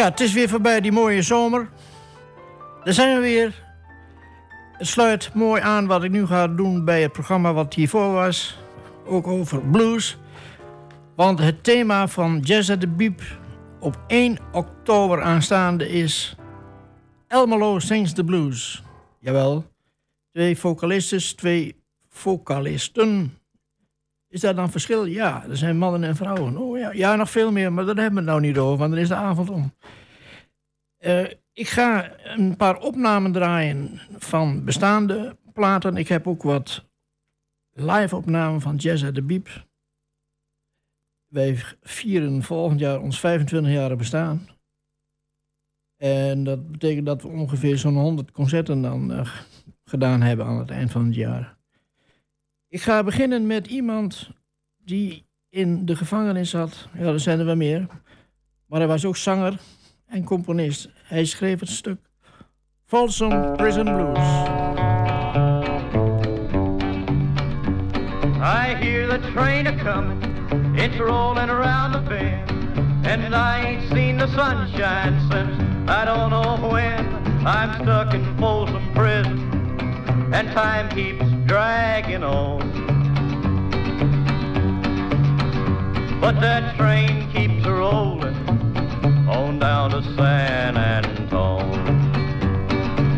Ja, het is weer voorbij die mooie zomer. Daar zijn we weer. Het sluit mooi aan wat ik nu ga doen bij het programma wat hiervoor was. Ook over blues. Want het thema van Jazz at the Beep op 1 oktober aanstaande is... Elmelo Sings the Blues. Jawel, twee vocalistes, twee vocalisten. Is daar dan verschil? Ja, er zijn mannen en vrouwen. Oh ja, ja nog veel meer, maar daar hebben we het nou niet over, want dan is de avond om. Uh, ik ga een paar opnamen draaien van bestaande platen. Ik heb ook wat live-opnamen van Jazz at the Beep. Wij vieren volgend jaar ons 25 jaar bestaan. En dat betekent dat we ongeveer zo'n 100 concerten dan uh, gedaan hebben aan het eind van het jaar. Ik ga beginnen met iemand die in de gevangenis zat. Ja, er zijn er wel meer. Maar hij was ook zanger en componist. Hij schreef het stuk Folsom Prison Blues. I hear the train a coming, it's rolling around the bend, and I ain't seen the sunshine since I don't know when. I'm stuck in Folsom Prison, and time keeps dragging on. But that train keeps rolling on down to San Antone.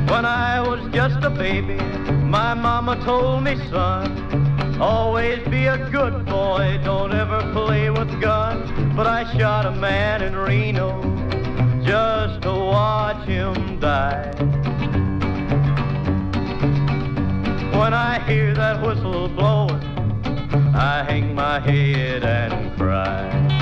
When I was just a baby, my mama told me, son, always be a good boy, don't ever play with guns. But I shot a man in Reno just to watch him die. When I hear that whistle blowing, I hang my head and cry.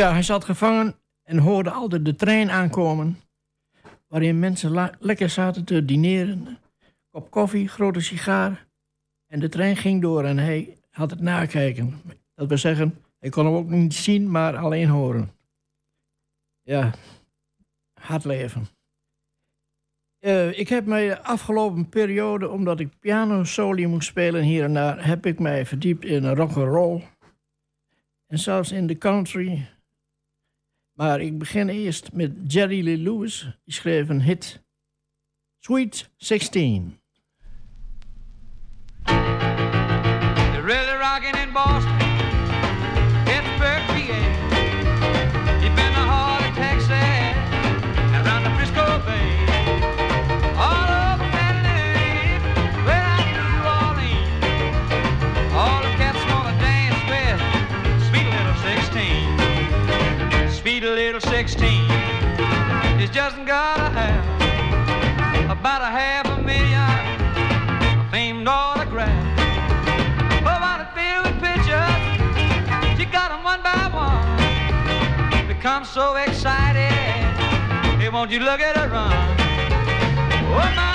Ja, hij zat gevangen en hoorde altijd de trein aankomen, waarin mensen lekker zaten te dineren. Kop koffie, grote sigaar. En de trein ging door en hij had het nakijken. Dat wil zeggen, hij kon hem ook niet zien, maar alleen horen. Ja, hard leven. Uh, ik heb mij de afgelopen periode, omdat ik piano soli moest spelen hier en daar, heb ik mij verdiept in rock and roll. En zelfs in de country maar ik begin eerst met Jerry Lee Lewis. Die schreef een hit. Sweet 16. Just gotta have about a half a million famed autographs. Oh, what filled with pictures, she got them one by one. Become so excited, hey, won't you look at her run? Oh,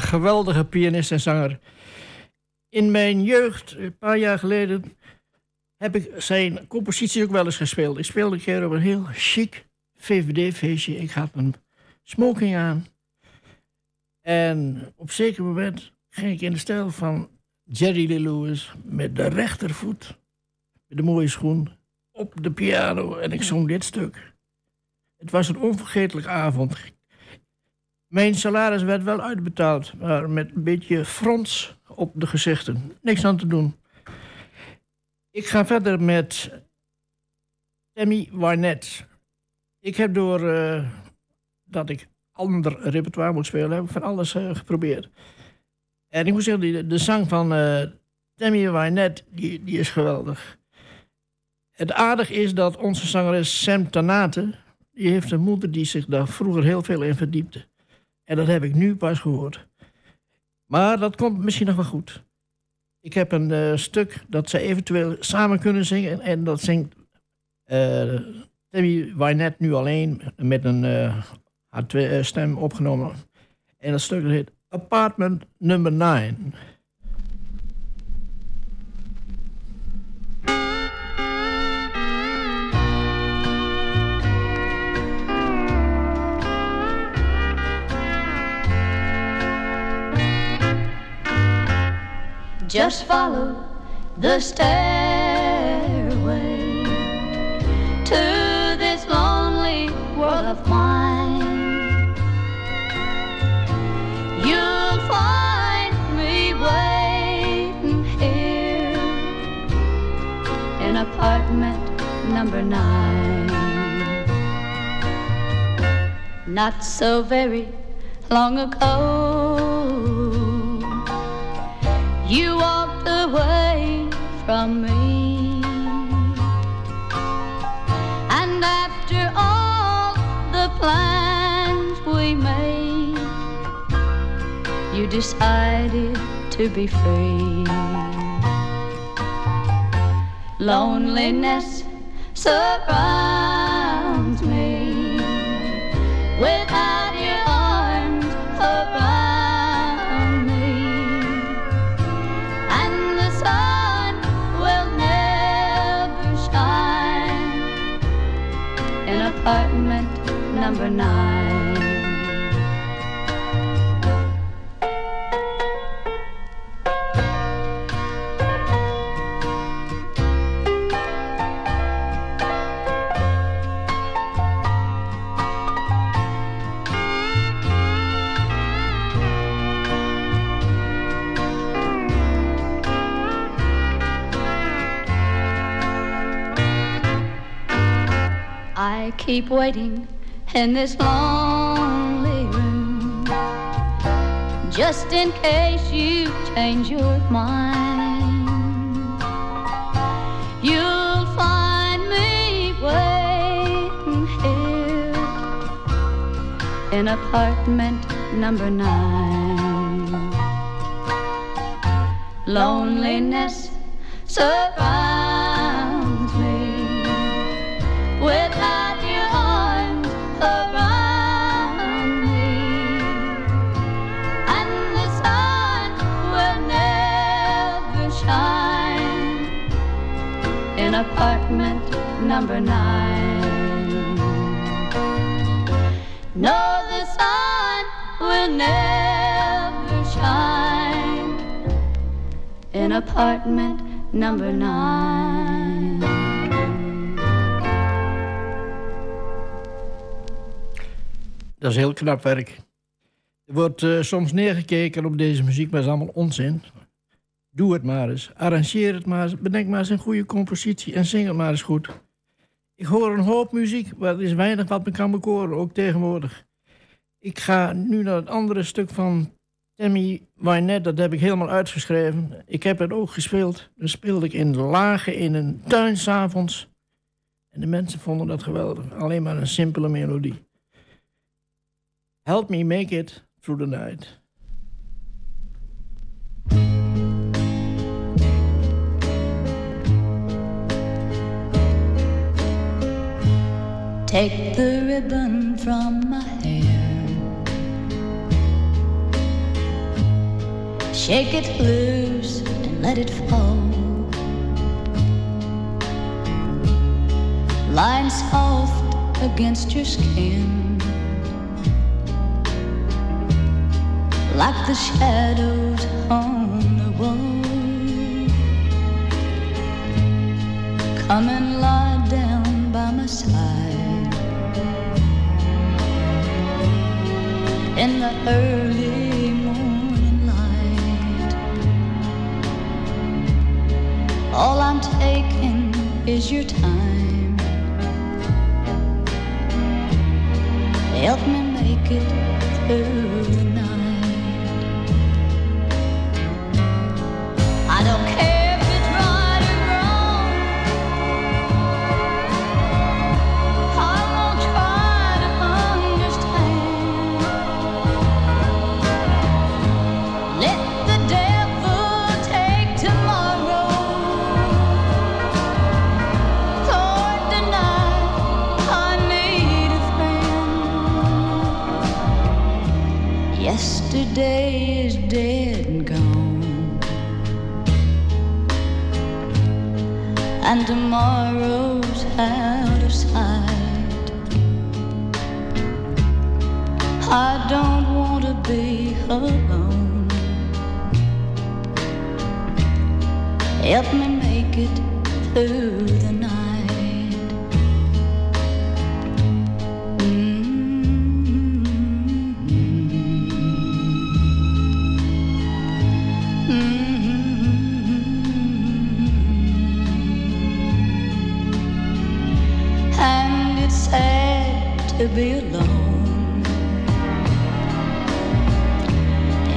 Geweldige pianist en zanger. In mijn jeugd, een paar jaar geleden, heb ik zijn compositie ook wel eens gespeeld. Ik speelde een keer op een heel chic VVD-feestje. Ik had een smoking aan. En op een zeker moment ging ik in de stijl van Jerry Lee Lewis met de rechtervoet, met de mooie schoen, op de piano en ik zong dit stuk. Het was een onvergetelijke avond. Mijn salaris werd wel uitbetaald, maar met een beetje frons op de gezichten. Niks aan te doen. Ik ga verder met Tammy Wynette. Ik heb door uh, dat ik ander repertoire moet spelen, heb ik van alles uh, geprobeerd. En ik moet zeggen, de, de zang van uh, Tammy Wynette, die, die is geweldig. Het aardig is dat onze zangeres Sam Tanate, die heeft een moeder die zich daar vroeger heel veel in verdiepte. En dat heb ik nu pas gehoord. Maar dat komt misschien nog wel goed. Ik heb een uh, stuk dat ze eventueel samen kunnen zingen. En dat zingt uh, Tammy Wynette nu alleen met een uh, haar stem opgenomen. En dat stuk heet Apartment Number 9. Just follow the stairway to this lonely world of mine. You'll find me waiting here in apartment number nine. Not so very long ago you decided to be free. Loneliness surrounds me without your arms around. Me, and the sun will never shine in apartment number nine. I keep waiting in this lonely room just in case you change your mind. You'll find me waiting here in apartment number nine. Loneliness surrounds apartment number nine. No, the sun will never shine in apartment number nine. Dat is heel knap werk. Er wordt eh, soms neergekeken op deze muziek, maar dat is allemaal onzin. Doe het maar eens. Arrangeer het maar eens. Bedenk maar eens een goede compositie en zing het maar eens goed. Ik hoor een hoop muziek, maar er is weinig wat me kan bekoren, ook tegenwoordig. Ik ga nu naar het andere stuk van Tammy Wynette, dat heb ik helemaal uitgeschreven. Ik heb het ook gespeeld. Dan speelde ik in de lagen in een tuin s'avonds. En de mensen vonden dat geweldig. Alleen maar een simpele melodie. Help me make it through the night. Take the ribbon from my hair. Shake it loose and let it fall. Lying soft against your skin. Like the shadows on the wall. Come and lie down by my side. In the early morning light. All I'm taking is your time. Help me make it through Yesterday is dead and gone, and tomorrow's out of sight. I don't want to be alone. Help me make it through to be alone.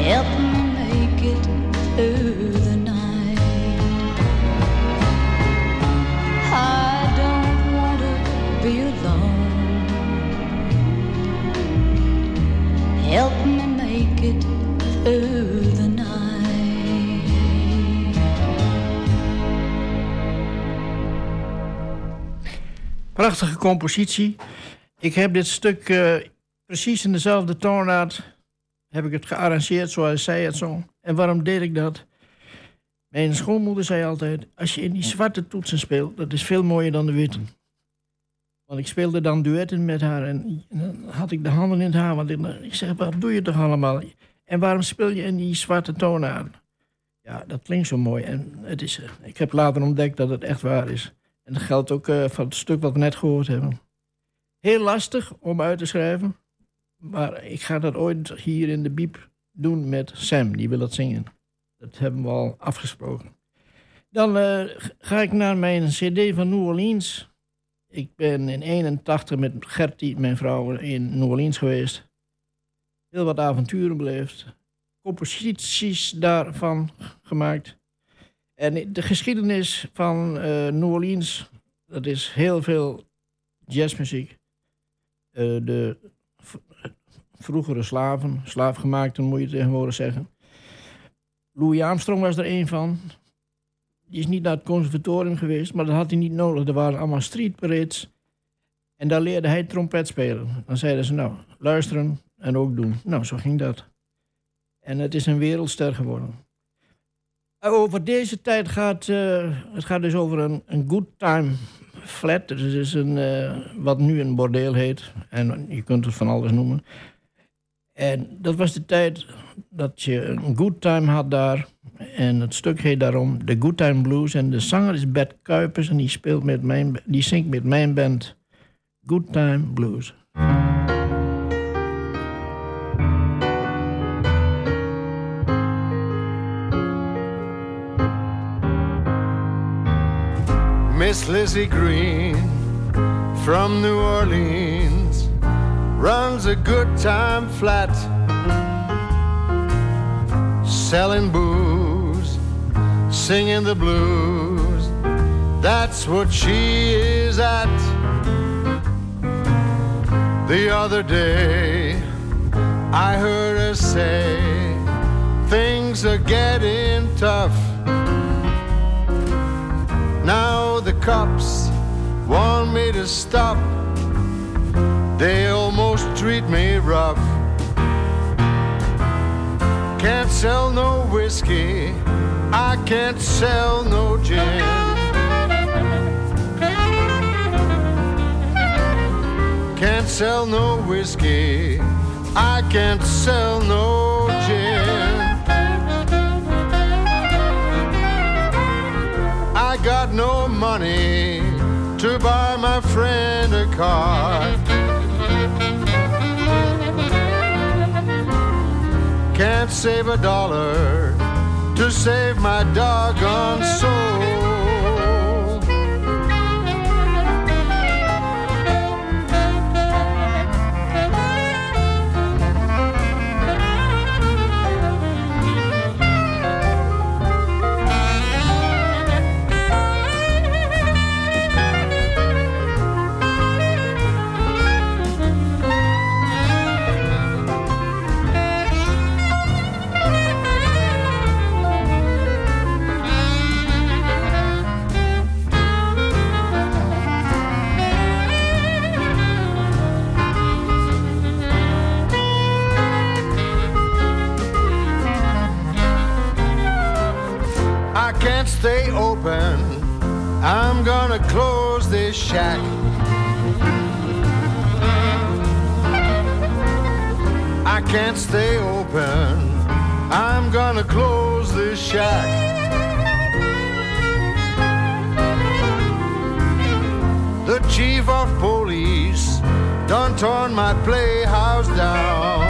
Help me make it through the night. I don't want to be alone. Help me make it through the night. Prachtige compositie. Ik heb dit stuk eh, precies in dezelfde toonaard heb ik het gearrangeerd zoals zij het zong. En waarom deed ik dat? Mijn schoonmoeder zei altijd, als je in die zwarte toetsen speelt, dat is veel mooier dan de witte. Want ik speelde dan duetten met haar en, dan had ik de handen in het haar. Want ik, ik zeg, wat doe je toch allemaal? En waarom speel je in die zwarte toonaard? Ja, dat klinkt zo mooi. En het is, eh, ik heb later ontdekt dat het echt waar is. En dat geldt ook eh, van het stuk wat we net gehoord hebben. Heel lastig om uit te schrijven. Maar ik ga dat ooit hier in de biep doen met Sam. Die wil dat zingen. Dat hebben we al afgesproken. Dan eh, ga ik naar mijn cd van New Orleans. Ik ben in 81 met Gertie, mijn vrouw, in New Orleans geweest. Heel wat avonturen beleefd. composities daarvan gemaakt. En de geschiedenis van eh New Orleans, dat is heel veel jazzmuziek. Eh, de vroegere slaven, slaafgemaakten moet je tegenwoordig zeggen. Louis Armstrong was er een van. Die is niet naar het conservatorium geweest, maar dat had hij niet nodig. Er waren allemaal street parades. En daar leerde hij trompet spelen. Dan zeiden ze, nou, luisteren en ook doen. Nou, zo ging dat. En het is een wereldster geworden. Over deze tijd gaat eh, het gaat dus over een, een good time flat. Dat is een, eh, wat nu een bordeel heet. En je kunt het van alles noemen. En dat was de tijd dat je een good time had daar. En het stuk heet daarom The Good Time Blues. En de zanger is Bert Kuipers en die, speelt met mijn, die zingt met mijn band Good Time Blues. Miss Lizzie Green from New Orleans runs a good time flat selling booze, singing the blues. That's what she is at. The other day, I heard her say, Things are getting tough. Now cops want me to stop. They almost treat me rough. Can't sell no whiskey. I can't sell no gin. Can't sell no whiskey. I can't sell no gin. Got no money to buy my friend a car. Can't save a dollar to save my doggone soul. Shack. The chief of police done torn my playhouse down.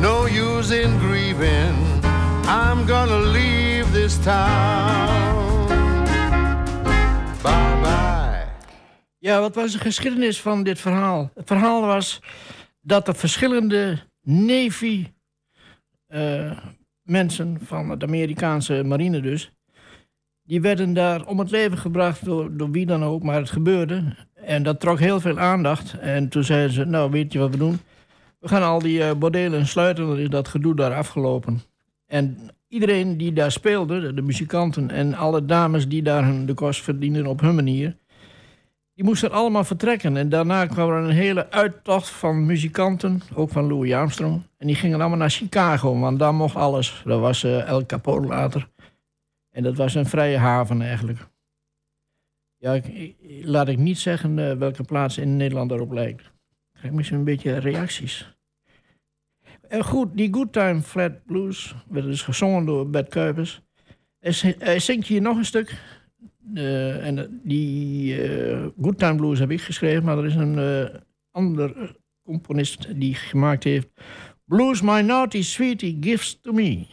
No use in grieving. I'm gonna leave this town. Bye bye. Ja, wat was de geschiedenis van dit verhaal? Het verhaal was dat er verschillende Navy eh, mensen van de Amerikaanse marine dus, die werden daar om het leven gebracht door, door wie dan ook, maar het gebeurde. En dat trok heel veel aandacht. En toen zeiden ze, nou weet je wat we doen? We gaan al die eh, bordelen sluiten, dan is dat gedoe daar afgelopen. En iedereen die daar speelde, de, muzikanten en alle dames die daar hun, de kost verdienden op hun manier, die moesten allemaal vertrekken. En daarna kwam er een hele uittocht van muzikanten, ook van Louis Armstrong. En die gingen allemaal naar Chicago, want daar mocht alles. Dat was eh, El Capone later. En dat was een vrije haven eigenlijk. Ja, laat ik niet zeggen eh, welke plaats in Nederland daarop lijkt. Ik krijg misschien een beetje reacties. En goed, die Good Time Flat Blues werd dus gezongen door Bert Kuipers. Hij zingt hier nog een stuk. Eh, en eh, die eh, Good Time Blues heb ik geschreven, maar er is een eh ander componist die gemaakt heeft. Blues My Naughty Sweetie Gives to Me.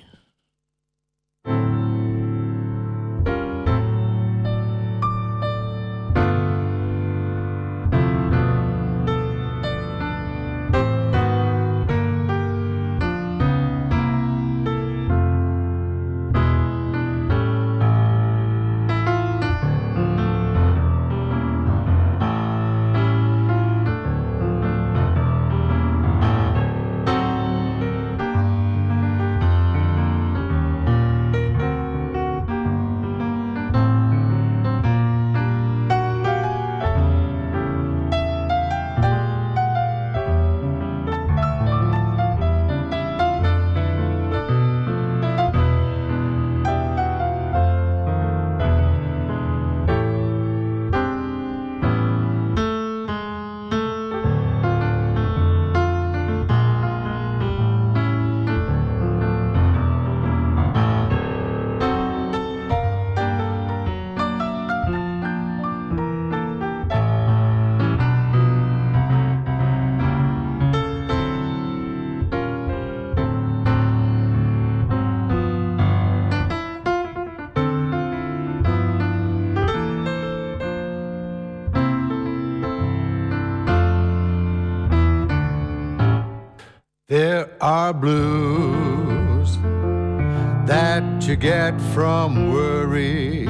From worry.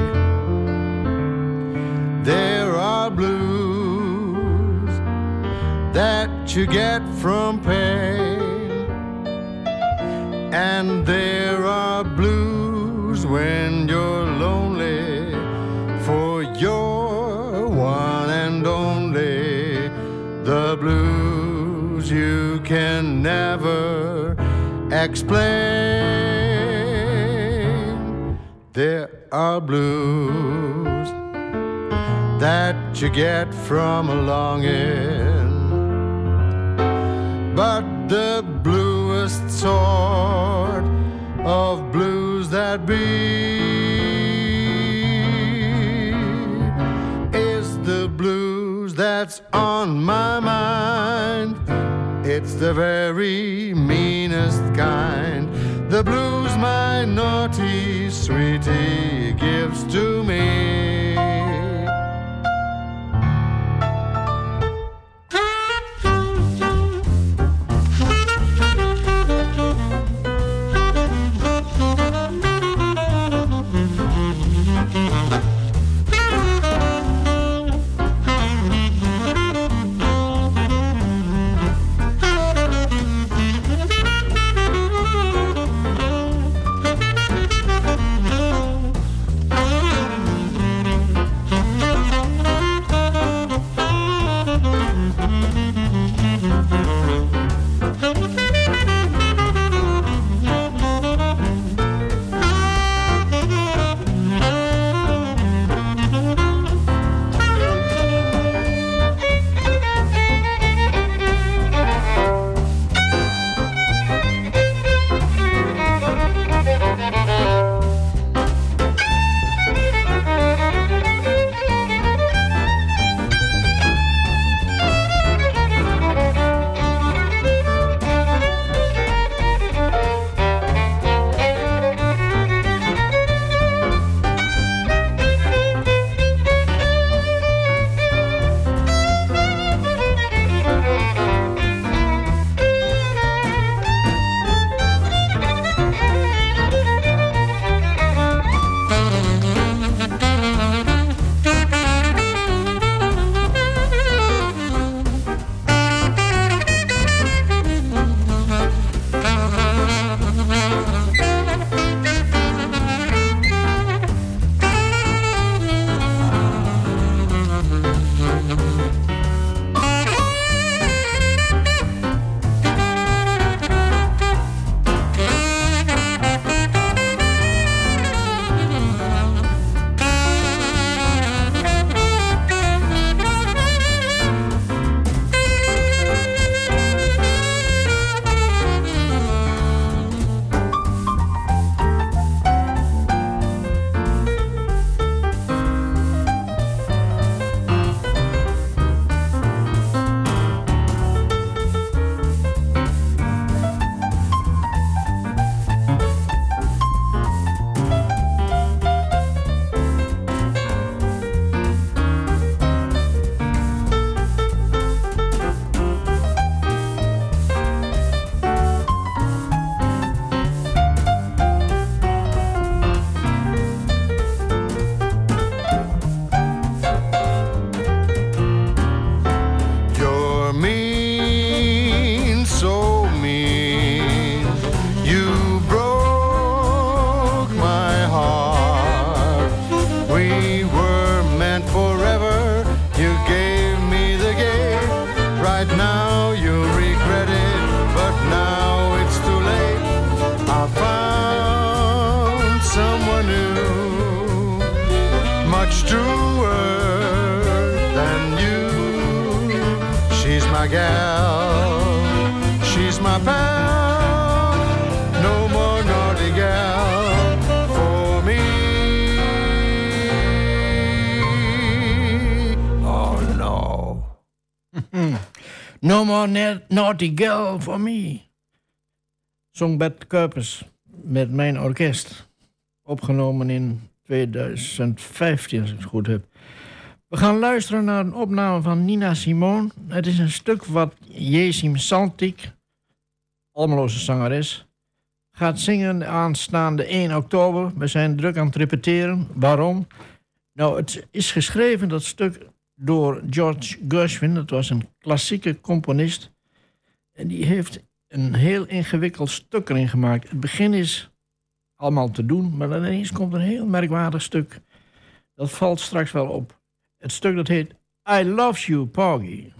There are blues that you get from pain. And there are blues when you're lonely for your one and only. The blues you can never explain. Are blues that you get from a longing. But the bluest sort of blues that be is the blues that's on my mind. It's the very meanest kind. The blues my naughty sweetie gives to me. Naughty girl for me. Zong Bert Kuipers met mijn orkest. Opgenomen in 2015, als ik het goed heb. We gaan luisteren naar een opname van Nina Simone. Het is een stuk wat Jesim Santik Almeloze zangeres, gaat zingen aanstaande 1 oktober. We zijn druk aan het repeteren. Waarom? Nou, het is geschreven, dat stuk, door George Gershwin. Dat was een klassieke componist. En die heeft een heel ingewikkeld stuk erin gemaakt. Het begin is allemaal te doen, maar dan ineens komt een heel merkwaardig stuk. Dat valt straks wel op. Het stuk dat heet I Love You, Poggy.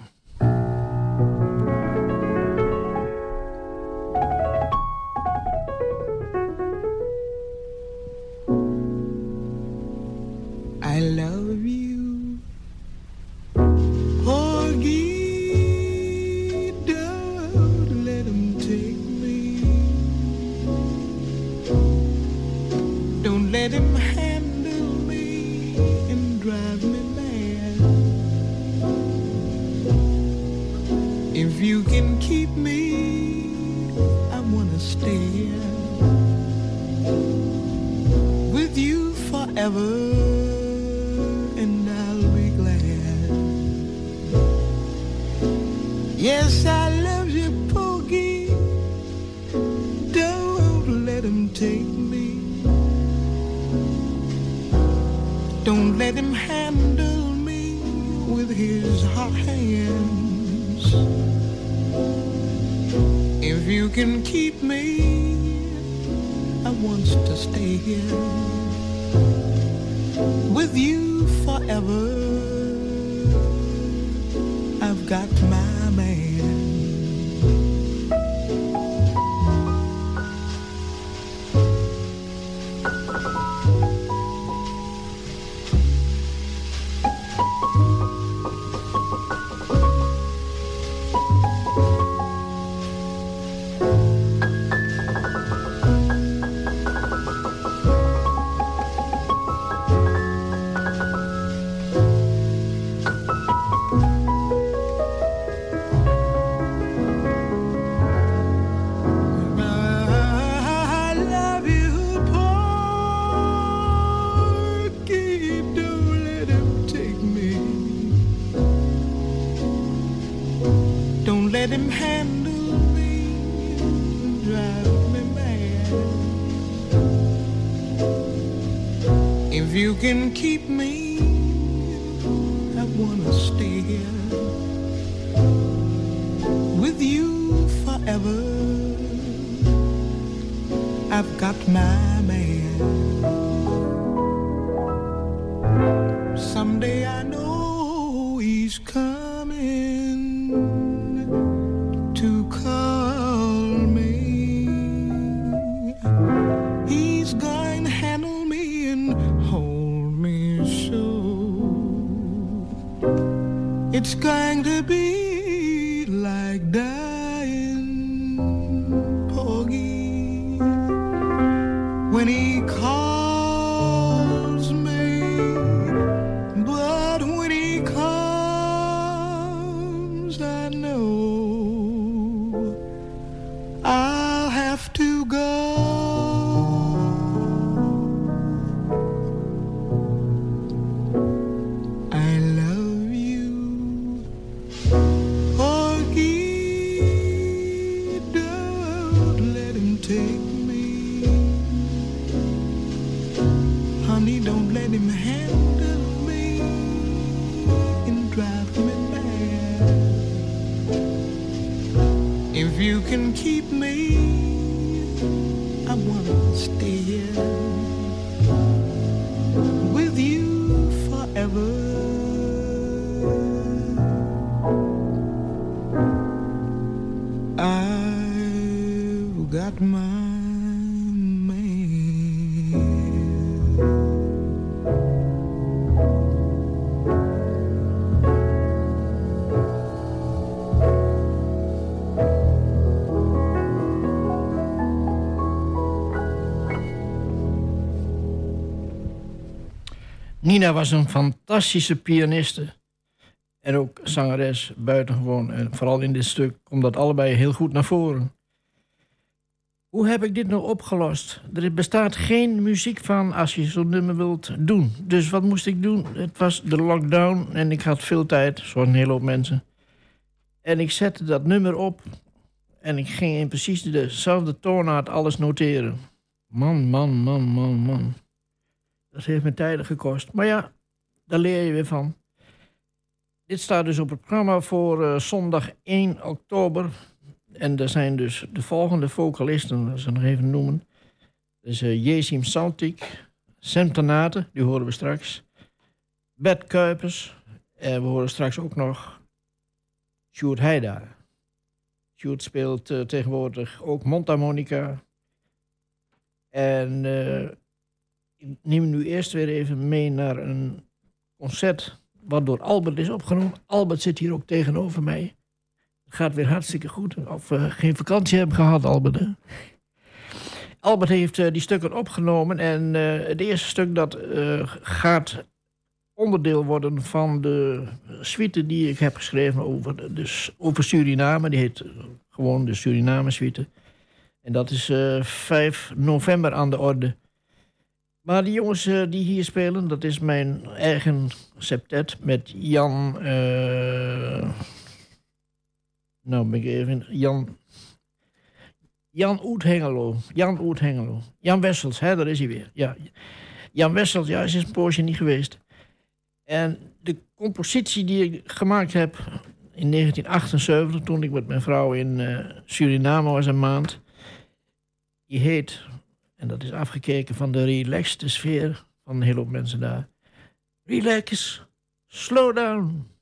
Can keep me, Nina was een fantastische pianiste. En ook zangeres, buitengewoon. En vooral in dit stuk komt dat allebei heel goed naar voren. Hoe heb ik dit nou opgelost? Er bestaat geen muziek van als je zo'n nummer wilt doen. Dus wat moest ik doen? Het was de lockdown en ik had veel tijd, een hele hoop mensen. En ik zette dat nummer op. En ik ging in precies dezelfde toonaard alles noteren. Man, man, man, man, man. Dat heeft me tijden gekost. Maar ja, daar leer je weer van. Dit staat dus op het programma voor eh, zondag 1 oktober. En er zijn dus de volgende vocalisten, dat ze nog even noemen. Dus uh, Jezim Saltik, Tanate, die horen we straks. Bert Kuipers. En we horen straks ook nog Sjoerd Heida. Sjoerd speelt eh, tegenwoordig ook mondharmonica. En ik neem nu eerst weer even mee naar een concert wat door Albert is opgenomen. Albert zit hier ook tegenover mij. Het gaat weer hartstikke goed. Of we geen vakantie hebben gehad, Albert. Albert heeft uh, die stukken opgenomen. En uh, het eerste stuk dat uh, gaat onderdeel worden van de suite die ik heb geschreven over, dus over Suriname. Die heet gewoon de Suriname suite. En dat is 5 november aan de orde. Maar die jongens uh, die hier spelen, dat is mijn eigen septet met Jan. Uh, nou, ben ik even. Jan. Jan Oethengelo. Jan Oethengelo. Jan Wessels, hè, daar is hij weer. Ja. Jan Wessels, ja, is een poosje niet geweest. En de compositie die ik gemaakt heb in 1978, toen ik met mijn vrouw in uh, Suriname was een maand, die heet en dat is afgekeken van de relaxte sfeer van een hele hoop mensen daar. Relax, slow down.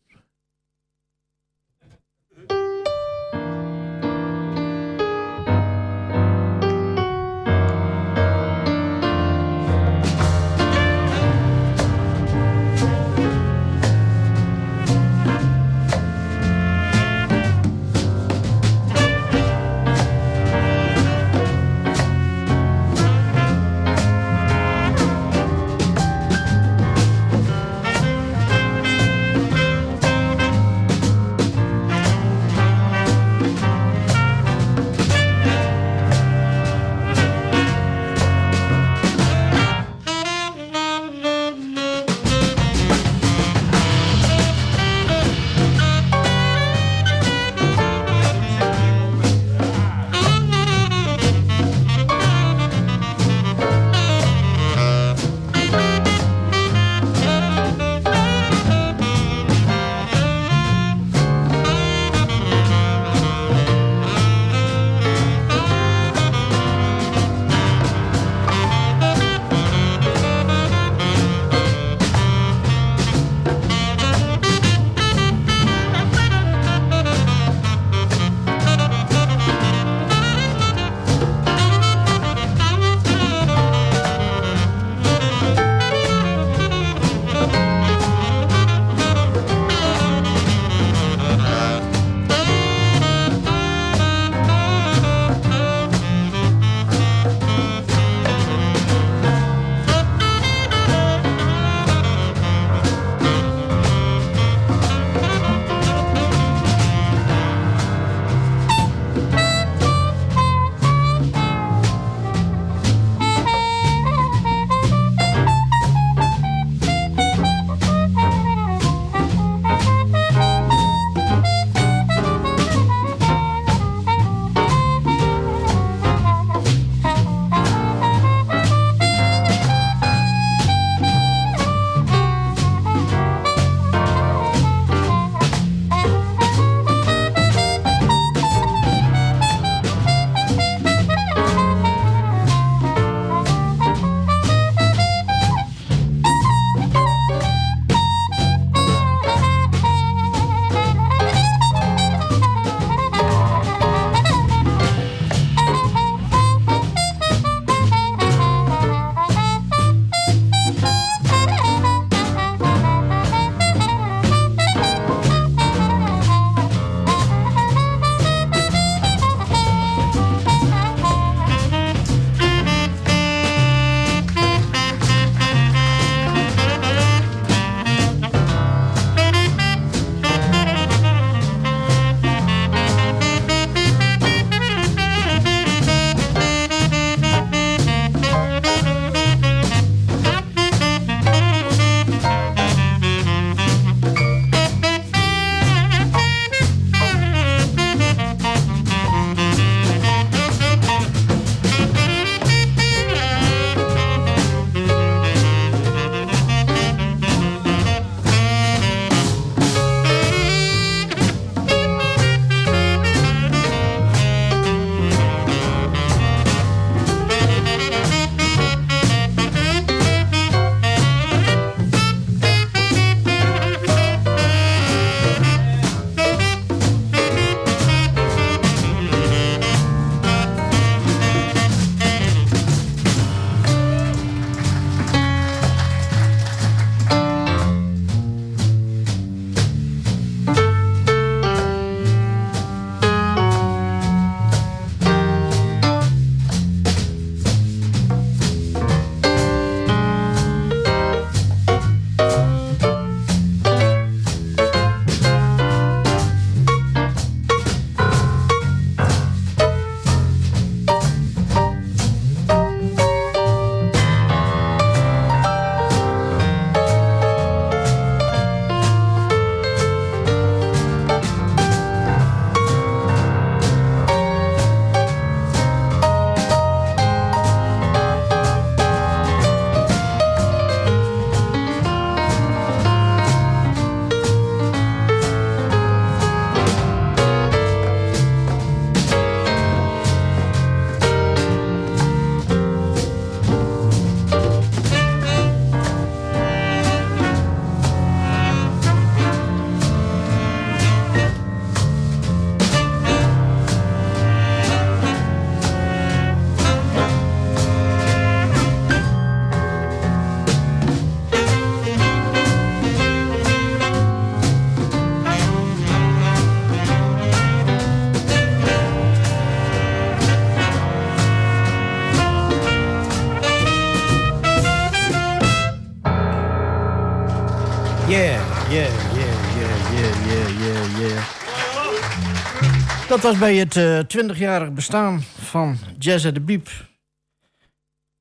Dat was bij het eh 20-jarig bestaan van Jazz at the Biep.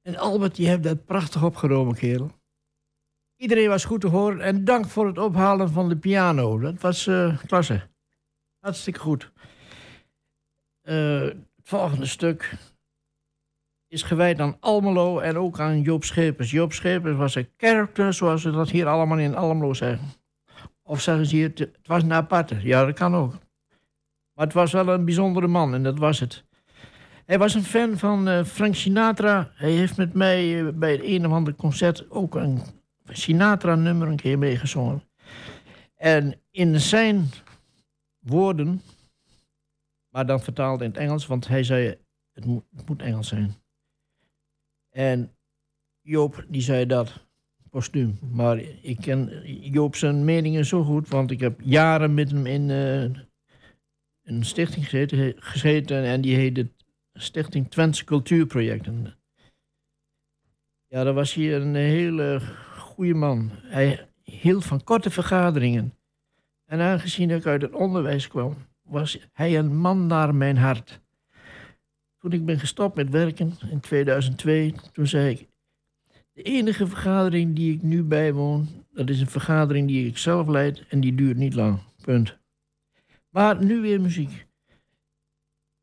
En Albert, je hebt dat prachtig opgenomen, kerel. Iedereen was goed te horen en dank voor het ophalen van de piano. Dat was eh, klasse. Hartstikke goed. Eh, het volgende stuk is gewijd aan Almelo en ook aan Joop Schepers. Joop Schepers was een character, zoals ze dat hier allemaal in Almelo zeggen. Of zeggen ze hier, het was een aparte. Ja, dat kan ook. Maar het was wel een bijzondere man en dat was het. Hij was een fan van eh, Frank Sinatra. Hij heeft met mij eh, bij het een of ander concert ook een Sinatra-nummer een keer meegezongen. En in zijn woorden, maar dan vertaald in het Engels, want hij zei: het moet, moet Engels zijn. En Joop, die zei dat postuum. Maar ik ken Joop zijn meningen zo goed, want ik heb jaren met hem in een stichting gezeten en die heette Stichting Twents Cultuurprojecten. Ja, dat was hier een hele goede man. Hij hield van korte vergaderingen. En aangezien ik uit het onderwijs kwam, was hij een man naar mijn hart. Toen ik ben gestopt met werken in 2002, toen zei ik... De enige vergadering die ik nu bijwoon, dat is een vergadering die ik zelf leid en die duurt niet lang. Punt. Maar nu weer muziek.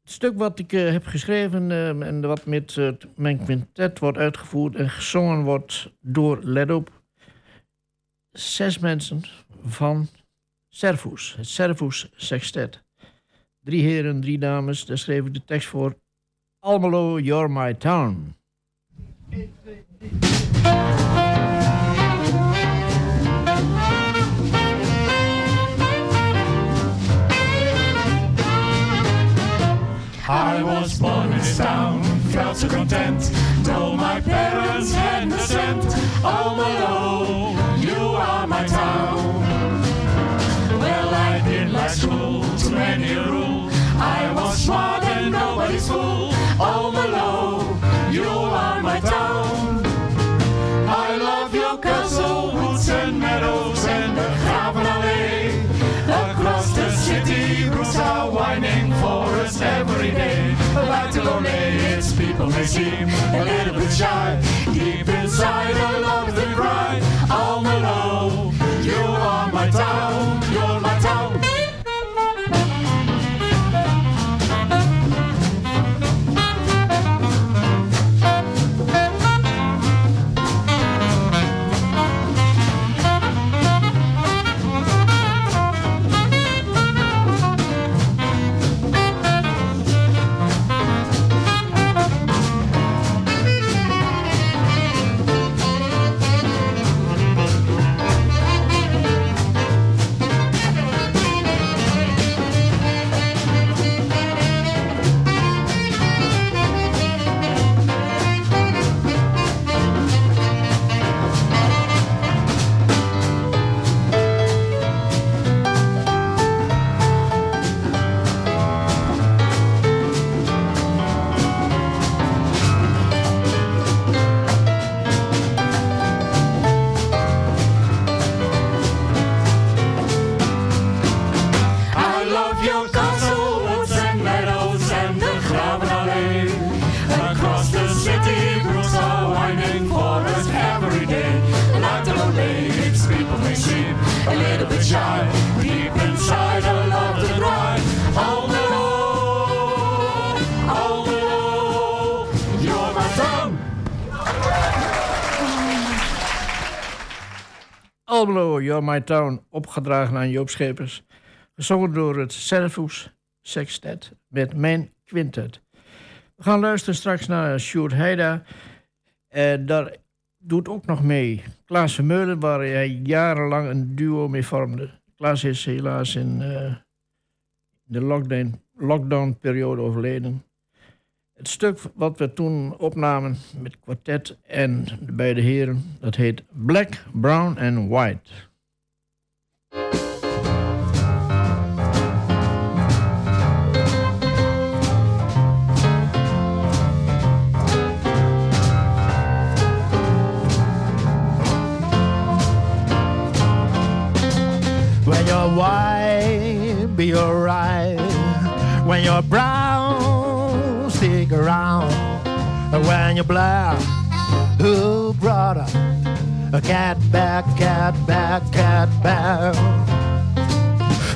Het stuk wat ik eh, heb geschreven eh, en wat met eh, mijn quintet wordt uitgevoerd en gezongen wordt door, let zes mensen van Servus, het Servus Sextet. Drie heren, drie dames, daar schreef ik de tekst voor. Almelo, you're my town. I was born in this town, felt so content. Told my parents had the cent. Almelo, you are my town. Well, I did like school, too many a rule. I was smart and nobody's fool. Almelo, you are my town. I love your castle, woods and meadows and the Gravenallee. Every day. Like to lonely, its people may seem a little bit shy. Deep inside, I love the cry. Almelo, you are my town. My Town, opgedragen aan Joop Schepers. Gezongen door het Servus Sextet met mijn quintet. We gaan luisteren straks naar Sjoerd Heida. En daar doet ook nog mee Klaas Vermeulen, waar hij jarenlang een duo mee vormde. Klaas is helaas in eh, de lockdown, lockdown-periode overleden. Het stuk wat we toen opnamen met kwartet en de beide heren, dat heet Black, Brown and White. You're be alright. When you're brown? Stick around when you're black. Oh, a cat back, cat back, cat back.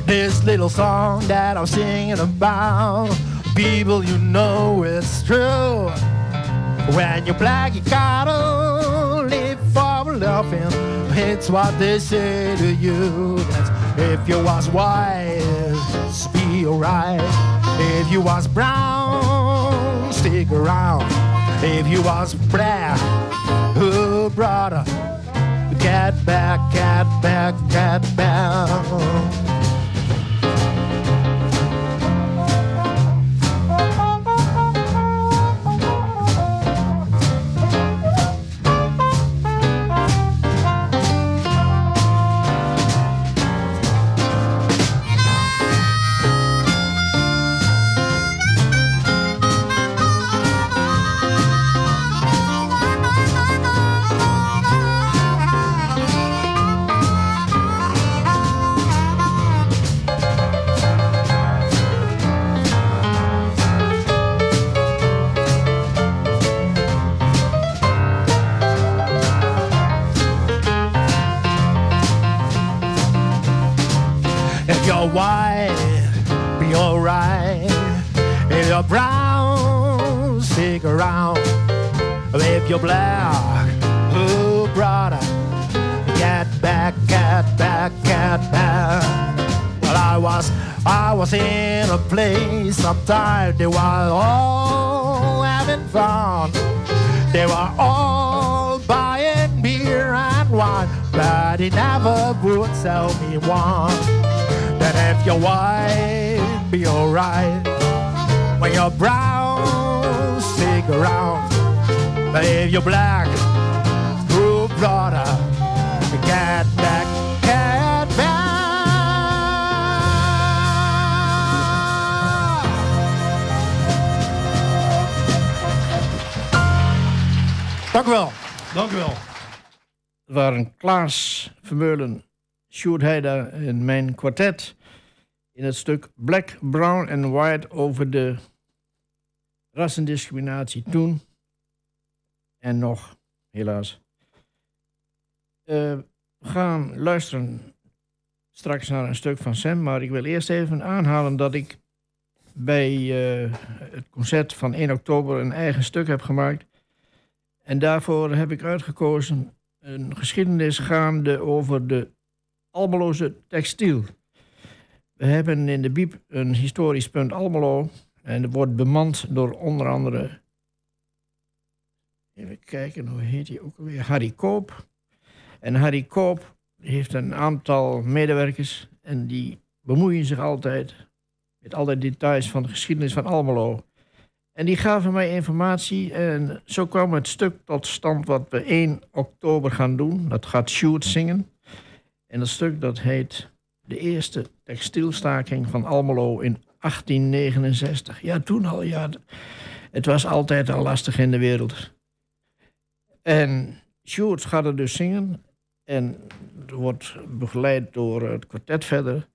This little song that I'm singing about, people, you know it's true. When you're black, you gotta live for loving. It's what they say to you. If you was white, be alright. If you was brown, stick around. If you was black, who oh brother, get back, get back, get back. White, be alright. If you're brown, stick around. If you're black, oh brother, get back, get back, get back. Well, I was, I was in a place sometimes they were all having fun. They were all buying beer and wine, but he never would sell me one. That if you're white, be alright. When you're brown, stick around. But if you're black, oh brother, get back, get back. Dank u wel. Dank u wel. Waren Klaas Vermeulen, Sjoerd Heida en mijn kwartet in het stuk Black, Brown and White over de rassendiscriminatie toen en nog, helaas. Eh, we gaan luisteren straks naar een stuk van Sam, maar ik wil eerst even aanhalen dat ik bij eh, het concert van 1 oktober een eigen stuk heb gemaakt. En daarvoor heb ik uitgekozen een geschiedenis gaande over de Almeloze textiel. We hebben in de Biep een historisch punt Almelo. En dat wordt bemand door onder andere... Even kijken, hoe heet hij ook alweer? Harry Koop. En Harry Koop heeft een aantal medewerkers... en die bemoeien zich altijd met alle details van de geschiedenis van Almelo. En die gaven mij informatie en zo kwam het stuk tot stand wat we 1 oktober gaan doen. Dat gaat Shoot zingen. En dat stuk dat heet De Eerste Textielstaking van Almelo in 1869. Ja, toen al, ja. Het was altijd al lastig in de wereld. En Sjoerd gaat er dus zingen. En wordt begeleid door het kwartet verder.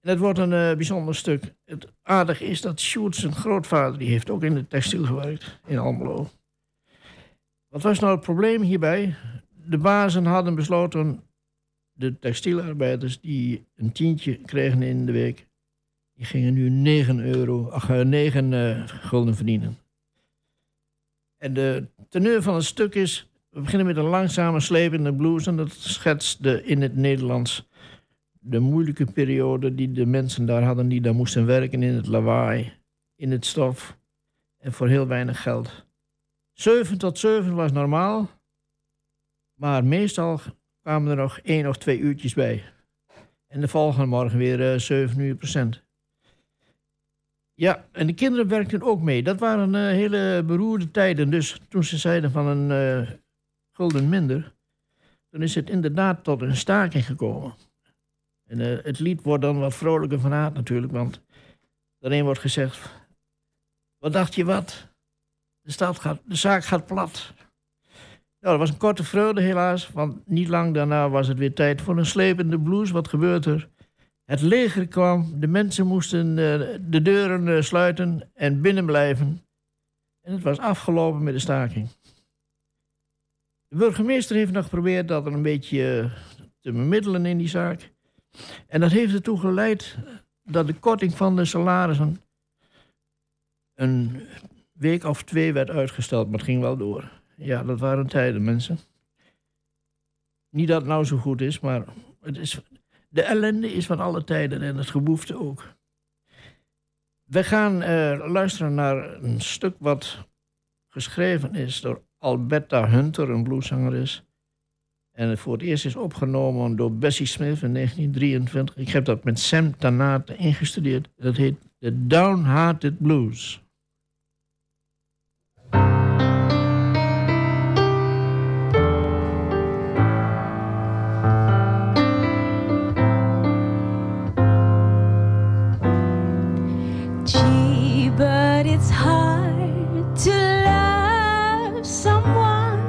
En het wordt een eh, bijzonder stuk. Het aardige is dat Sjoerd zijn grootvader... die heeft ook in de textiel gewerkt in Almelo. Wat was nou het probleem hierbij? De bazen hadden besloten... de textielarbeiders die een tientje kregen in de week... die gingen nu 9 euro, ach, eh, 9 eh, gulden verdienen. En de teneur van het stuk is... we beginnen met een langzame slepende blues... en dat schetst de, in het Nederlands de moeilijke periode die de mensen daar hadden, die daar moesten werken in het lawaai, in het stof en voor heel weinig geld. 7 tot 7 was normaal, maar meestal kwamen er nog één of twee uurtjes bij. En de volgende morgen weer uh, 7 uur procent. Ja, en de kinderen werkten ook mee. Dat waren uh, hele beroerde tijden. Dus toen ze zeiden van een uh, gulden minder, dan is het inderdaad tot een staking gekomen. En het lied wordt dan wat vrolijker van aard natuurlijk, want daarin wordt gezegd: Wat dacht je wat? De, gaat, de zaak gaat plat. Nou, dat was een korte vreugde helaas, want niet lang daarna was het weer tijd voor een slepende blues. Wat gebeurt er? Het leger kwam, de mensen moesten uh, de deuren uh, sluiten en binnen blijven. En het was afgelopen met de staking. De burgemeester heeft nog geprobeerd dat er een beetje eh, te bemiddelen in die zaak. En dat heeft ertoe geleid dat de korting van de salarissen een week of twee werd uitgesteld, maar het ging wel door. Ja, dat waren tijden, mensen. Niet dat het nou zo goed is, maar het is, de ellende is van alle tijden en het geboefte ook. We gaan eh, luisteren naar een stuk wat geschreven is door Alberta Hunter, een blueszangeres. En het voor het eerst is opgenomen door Bessie Smith in 1923. Ik heb dat met Sam Tanate ingestudeerd. Dat heet The Downhearted Blues. It's hard to love someone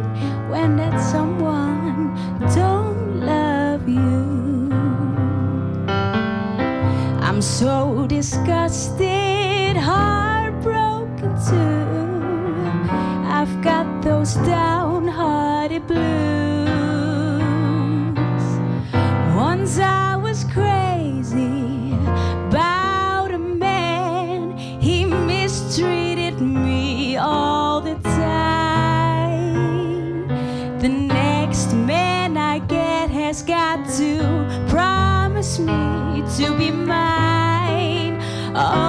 when that someone don't love you. I'm so disgusted, heartbroken too. I've got those downhearted blues. To be mine. Oh,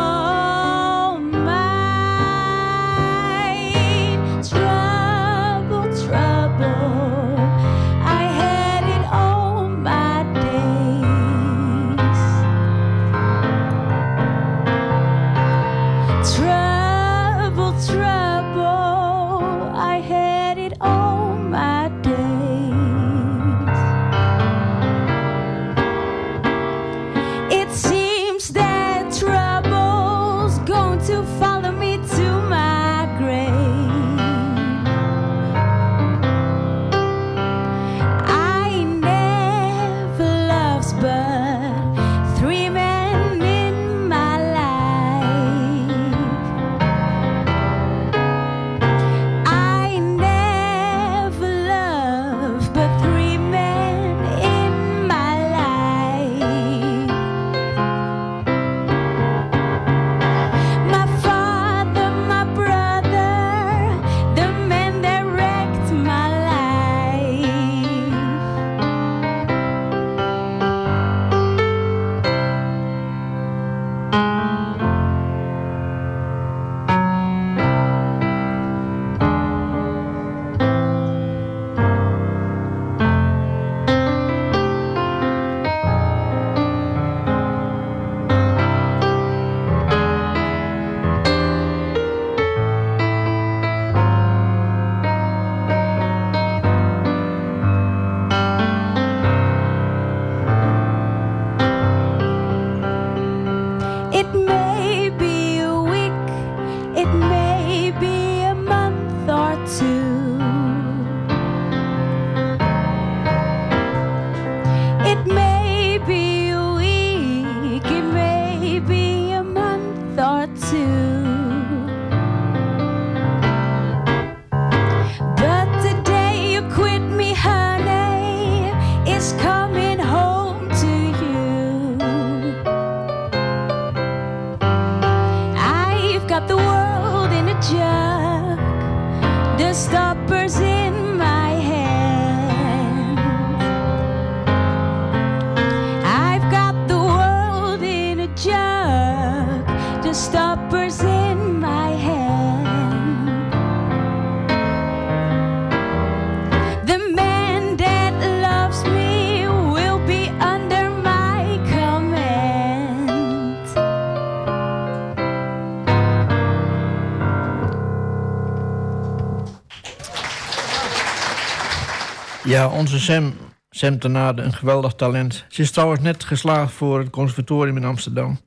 Ja, onze Sam, Sam Tenade, een geweldig talent. Ze is trouwens net geslaagd voor het conservatorium in Amsterdam.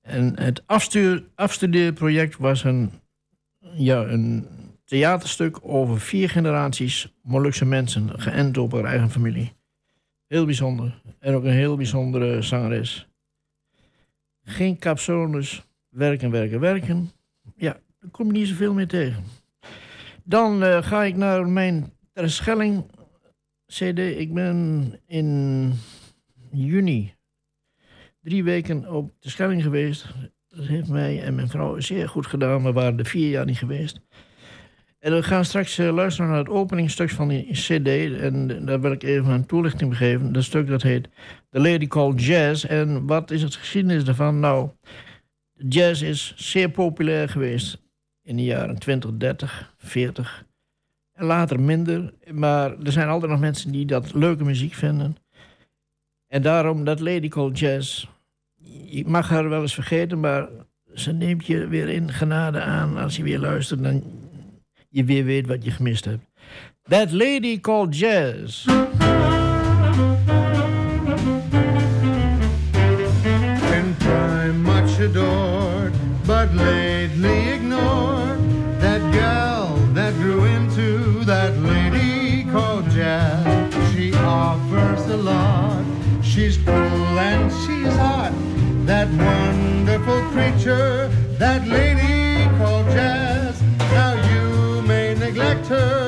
En het afstuur, afstudeerproject was een, ja, een theaterstuk over vier generaties Molukse mensen, geënt op haar eigen familie. Heel bijzonder. En ook een heel bijzondere zangeres. Geen capsones, werken, werken, werken. Ja, daar kom je niet zoveel meer tegen. Dan eh, ga ik naar mijn Terschelling CD. Ik ben in juni drie weken op de Schelling geweest. Dat heeft mij en mijn vrouw zeer goed gedaan. We waren er vier jaar niet geweest. En we gaan straks eh, luisteren naar het openingstuk van die CD. En daar wil ik even een toelichting geven. Dat stuk dat heet The Lady Called Jazz. En wat is het geschiedenis daarvan? Nou, jazz is zeer populair geweest in de jaren 20, 30, 40. En later minder. Maar er zijn altijd nog mensen die dat leuke muziek vinden. En daarom dat Lady Called Jazz. Je mag haar wel eens vergeten, maar ze neemt je weer in genade aan als je weer luistert. Dan je weer weet wat je gemist hebt. That Lady Called Jazz. In prime much adored, but lately a lot. She's cool and she's hot. That wonderful creature, that lady called Jazz. Now you may neglect her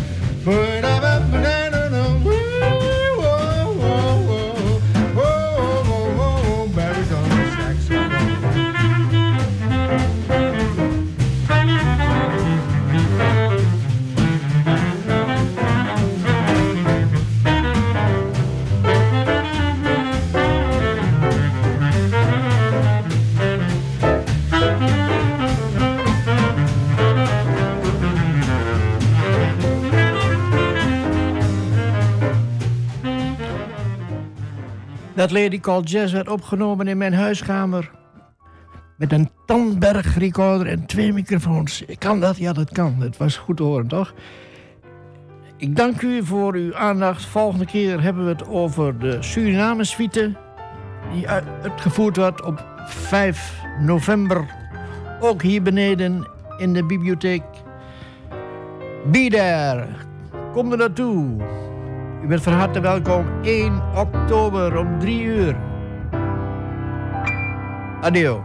Dat Lady Called Jazz werd opgenomen in mijn huiskamer. Met een Tandberg recorder en twee microfoons. Kan dat? Ja, dat kan. Het was goed te horen, toch? Ik dank u voor uw aandacht. Volgende keer hebben we het over de Suriname suite. Die uit- uitgevoerd wordt op 5 november. Ook hier beneden in de bibliotheek. Be there. Kom er naartoe. U bent van harte welkom 1 oktober om 3 uur. Adio.